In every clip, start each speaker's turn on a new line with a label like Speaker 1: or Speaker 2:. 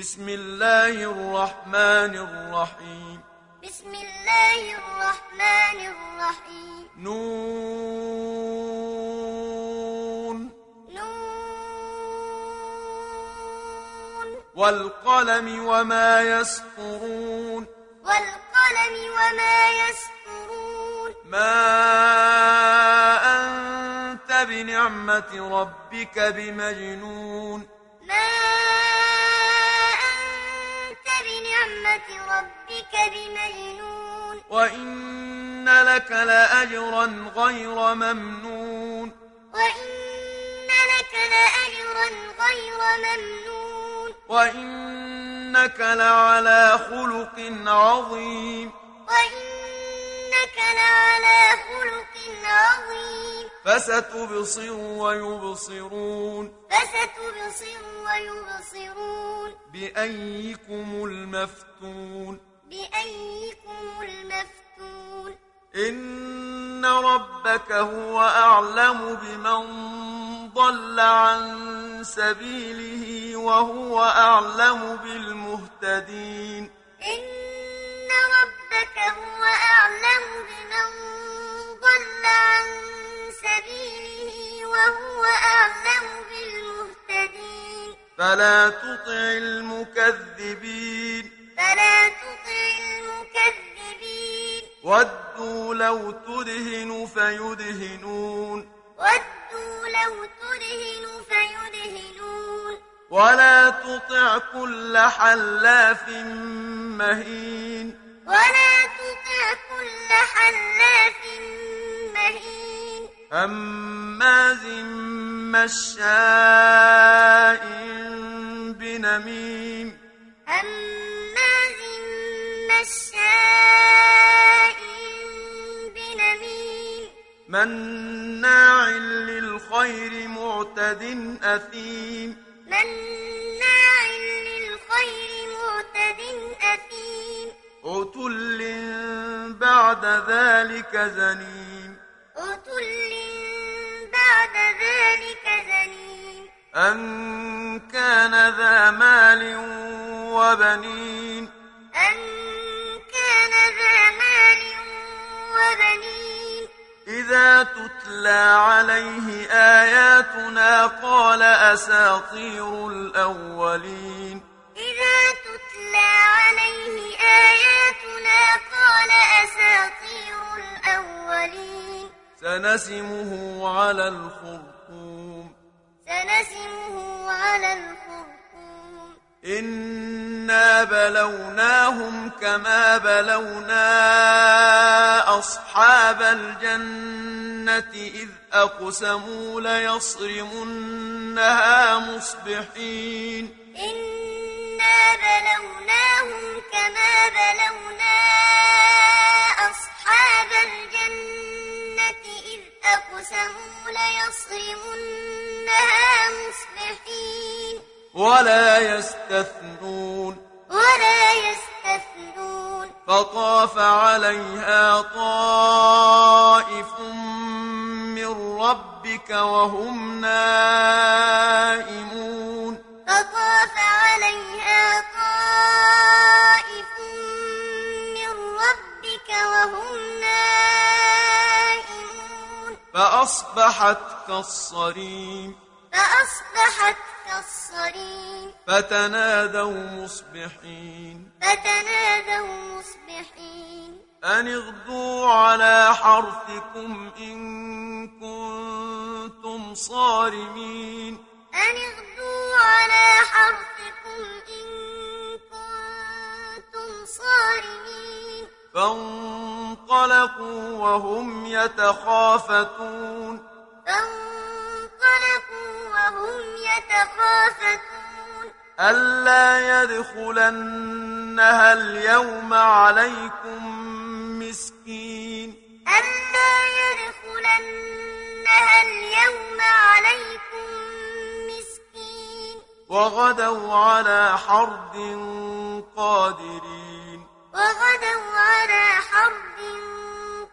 Speaker 1: بسم الله الرحمن الرحيم.
Speaker 2: بسم الله الرحمن الرحيم.
Speaker 1: نون.
Speaker 2: نون.
Speaker 1: والقلم وما يسطرون.
Speaker 2: والقلم وما يسطرون.
Speaker 1: ما أنت بنعمة ربك بمجنون.
Speaker 2: ما ربك بمجنون.
Speaker 1: وإن لك لأجرا غير ممنون.
Speaker 2: وإن لك لأجرا غير ممنون.
Speaker 1: وإنك لعلى خلق عظيم.
Speaker 2: وإنك لعلى خلق عظيم.
Speaker 1: فستبصر ويبصرون
Speaker 2: فستبصر ويبصرون
Speaker 1: بأيكم المفتون
Speaker 2: بأيكم المفتون
Speaker 1: إن ربك هو أعلم بمن ضل عن سبيله وهو أعلم بالمهتدين
Speaker 2: إن ربك هو أعلم بمن ضل عن سبيله وهو أعلم بالمهتدين
Speaker 1: فلا تطع المكذبين
Speaker 2: فلا تطع المكذبين
Speaker 1: ودوا لو تدهن فيدهنون
Speaker 2: ودوا لو تدهن فيدهنون
Speaker 1: ولا تطع كل حلاف مهين
Speaker 2: ولا تطع كل حلاف مهين
Speaker 1: هماز مشاء بنميم.
Speaker 2: هماز مشاء بنميم.
Speaker 1: مناع للخير معتد أثيم.
Speaker 2: مناع للخير معتد أثيم.
Speaker 1: عتل بعد ذلك زنيم. أن كان ذا مال وبنين
Speaker 2: أن كان ذا مال وبنين
Speaker 1: إذا تتلى عليه آياتنا قال أساطير الأولين
Speaker 2: إذا تتلى عليه آياتنا قال أساطير الأولين
Speaker 1: سنسمه على الخرطوم إنا بلوناهم كما بلونا أصحاب الجنة إذ أقسموا ليصرمنها مصبحين
Speaker 2: إنا بلوناهم كما بلونا أصحاب الجنة إذ أقسموا ليصرمنها مصبحين
Speaker 1: ولا يستثنون.
Speaker 2: ولا يستثنون.
Speaker 1: فطاف عليها طائف من ربك وهم نائمون.
Speaker 2: فطاف عليها طائف من ربك وهم نائمون.
Speaker 1: فأصبحت كالصريم.
Speaker 2: فأصبحت كالصريم
Speaker 1: فتنادوا مصبحين.
Speaker 2: فتنادوا مصبحين.
Speaker 1: أن اغدوا على حرثكم إن كنتم صارمين.
Speaker 2: أن اغدوا على حرثكم إن كنتم صارمين.
Speaker 1: فانطلقوا وهم يتخافتون.
Speaker 2: فانطلقوا وهم يتخافتون.
Speaker 1: ألا يدخلنها اليوم عليكم مسكين.
Speaker 2: ألا يدخلنها اليوم عليكم مسكين.
Speaker 1: وغدوا على حرد قادرين.
Speaker 2: وغدوا على حرد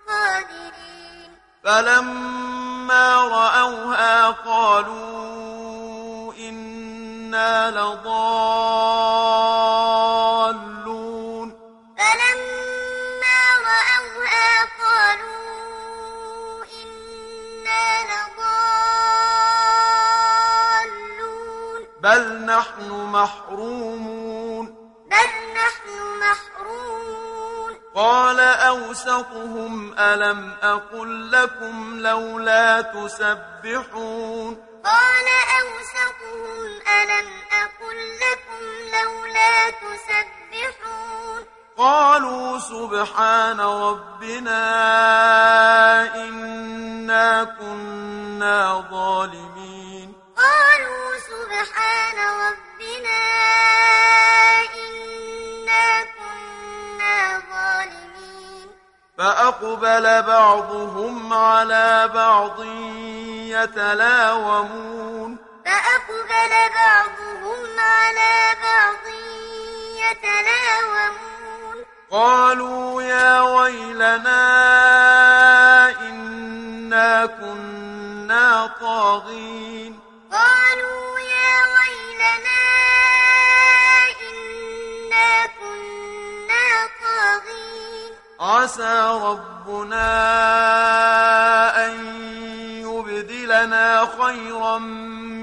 Speaker 2: قادرين.
Speaker 1: فلما رأوها قالوا إنا لضالون فلما رأوها قالوا إنا لضالون بل نحن محرومون
Speaker 2: بل نحن محرومون
Speaker 1: قال أوسطهم ألم أقل لكم لولا تسبحون
Speaker 2: قال أوسطهم ألم أقل لكم لولا تسبحون
Speaker 1: قالوا سبحان ربنا إنا كنا ظالمين.
Speaker 2: قالوا سبحان ربنا إنا كنا ظالمين.
Speaker 1: فأقبل بعضهم على بعض يتلاومون.
Speaker 2: فأقبل بعضهم على بعض يتلاومون.
Speaker 1: قالوا يا ويلنا إنا كنا طاغين.
Speaker 2: قالوا يا ويلنا إنا كنا طاغين.
Speaker 1: عسى ربنا أن يبدلنا خيرا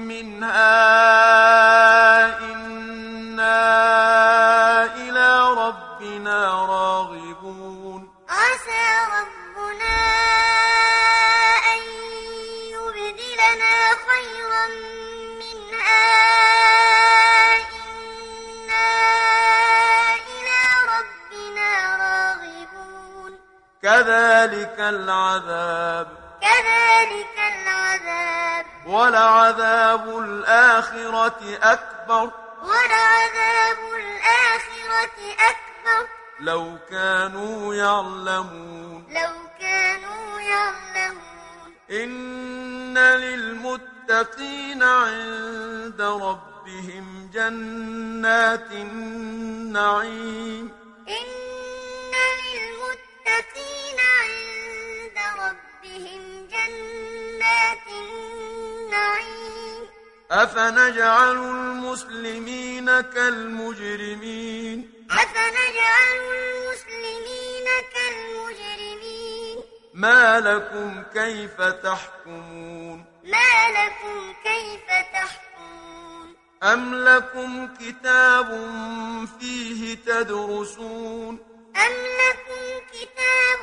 Speaker 1: منها. إنا إلى ربنا راغبون.
Speaker 2: عسى ربنا أن يبدلنا خيرا منها. إنا إلى ربنا راغبون.
Speaker 1: كذلك العذاب.
Speaker 2: كذلك العذاب
Speaker 1: ولعذاب الآخرة أكبر.
Speaker 2: ولعذاب الآخرة أكبر.
Speaker 1: لو كانوا يعلمون.
Speaker 2: لو كانوا يعلمون.
Speaker 1: إن للمتقين عند ربهم جنات النعيم.
Speaker 2: إن للمتقين عند ربهم جنات النعيم
Speaker 1: أفنجعل المسلمين كالمجرمين؟
Speaker 2: أفنجعل المسلمين كالمجرمين؟
Speaker 1: ما لكم كيف تحكمون؟
Speaker 2: ما لكم كيف تحكمون؟
Speaker 1: أم لكم كتاب فيه تدرسون؟
Speaker 2: أم لكم كتاب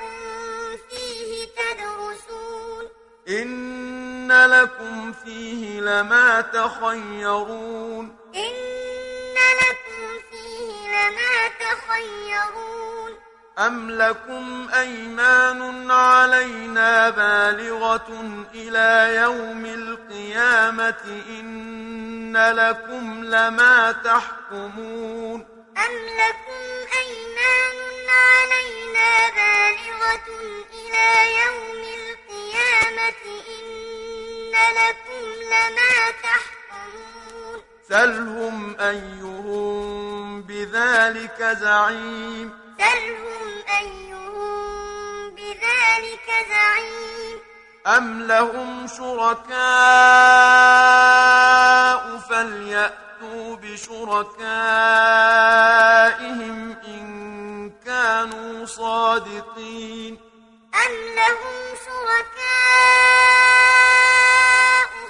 Speaker 2: فيه تدرسون؟
Speaker 1: إن لكم فيه لما تخيرون
Speaker 2: إن لكم فيه لما تخيرون
Speaker 1: أم لكم أيمان علينا بالغة إلى يوم القيامة إن لكم لما تحكمون
Speaker 2: أم لكم أيمان علينا لما تحكمون.
Speaker 1: سلهم أيهم بذلك زعيم.
Speaker 2: سلهم أيهم بذلك زعيم.
Speaker 1: أم لهم شركاء فليأتوا بشركائهم إن كانوا صادقين.
Speaker 2: أم لهم شركاء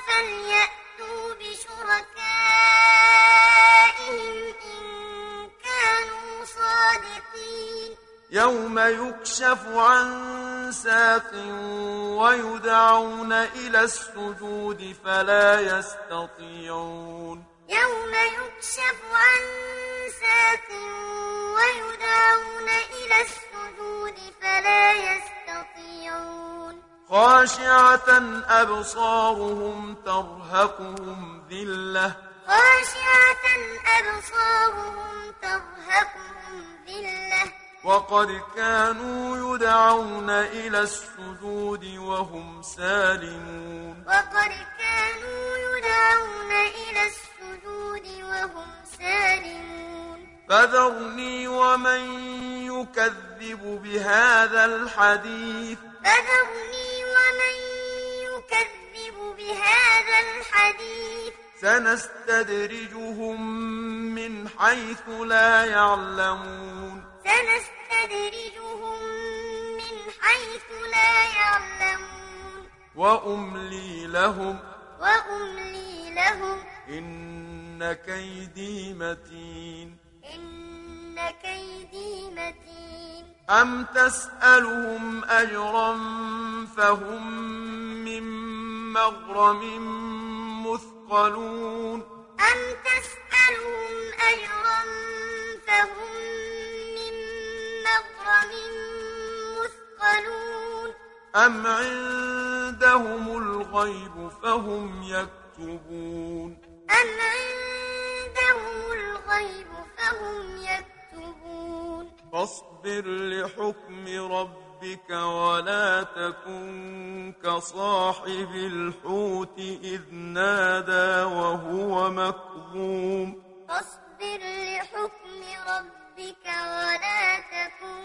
Speaker 2: فليأتوا بشركائهم إن كانوا صادقين.
Speaker 1: يوم يكشف عن ساق ويدعون إلى السجود فلا يستطيعون.
Speaker 2: يوم يكشف عن ساق ويدعون إلى السجود فلا يستطيعون.
Speaker 1: خاشعة أبصارهم ترهقهم ذلة.
Speaker 2: خاشعة أبصارهم ترهقهم ذلة.
Speaker 1: وقد كانوا يدعون إلى السجود وهم سالمون.
Speaker 2: وقد كانوا يدعون إلى السجود وهم سالمون.
Speaker 1: فذرني ومن يكذب بهذا الحديث.
Speaker 2: فذرني ومن يكذب بهذا الحديث
Speaker 1: سنستدرجهم من حيث لا يعلمون.
Speaker 2: سنستدرجهم من حيث لا يعلمون.
Speaker 1: وأملي لهم.
Speaker 2: وأملي لهم.
Speaker 1: إن كيدي متين.
Speaker 2: إن كيدي متين.
Speaker 1: أم تسألهم أجرا فهم من مغرم مثقلون
Speaker 2: أم تسألهم أجرا فهم من مغرم مثقلون
Speaker 1: أم عندهم الغيب فهم يكتبون
Speaker 2: أم عندهم الغيب فهم يكتبون
Speaker 1: فاصبر لحكم ربك ولا تكن كصاحب الحوت إذ نادى وهو مكظوم.
Speaker 2: فاصبر لحكم ربك ولا تكن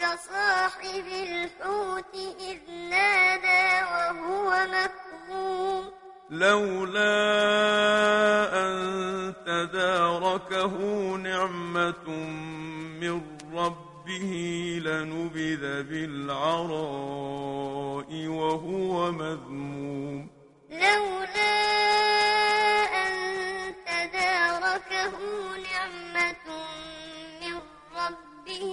Speaker 2: كصاحب الحوت إذ نادى وهو مكظوم.
Speaker 1: لولا أن تداركه نعمة من ربه لنبذ بالعراء وهو مذموم
Speaker 2: لولا أن تداركه نعمة من ربه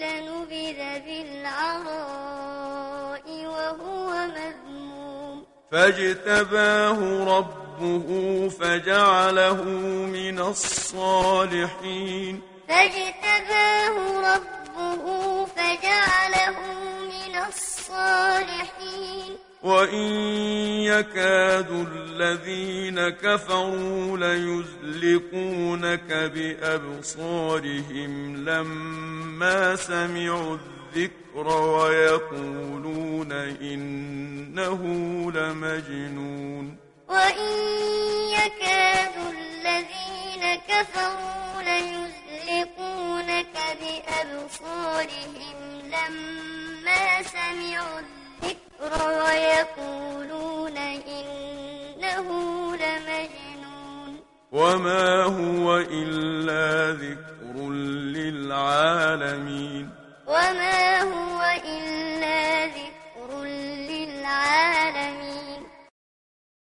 Speaker 2: لنبذ بالعراء وهو مذموم
Speaker 1: فاجتباه ربه فجعله من الصالحين
Speaker 2: فاجتباه ربه فجعله من الصالحين.
Speaker 1: وإن يكاد الذين كفروا ليزلقونك بأبصارهم لما سمعوا الذكر ويقولون إنه لمجنون.
Speaker 2: وإن يكاد الذين كفروا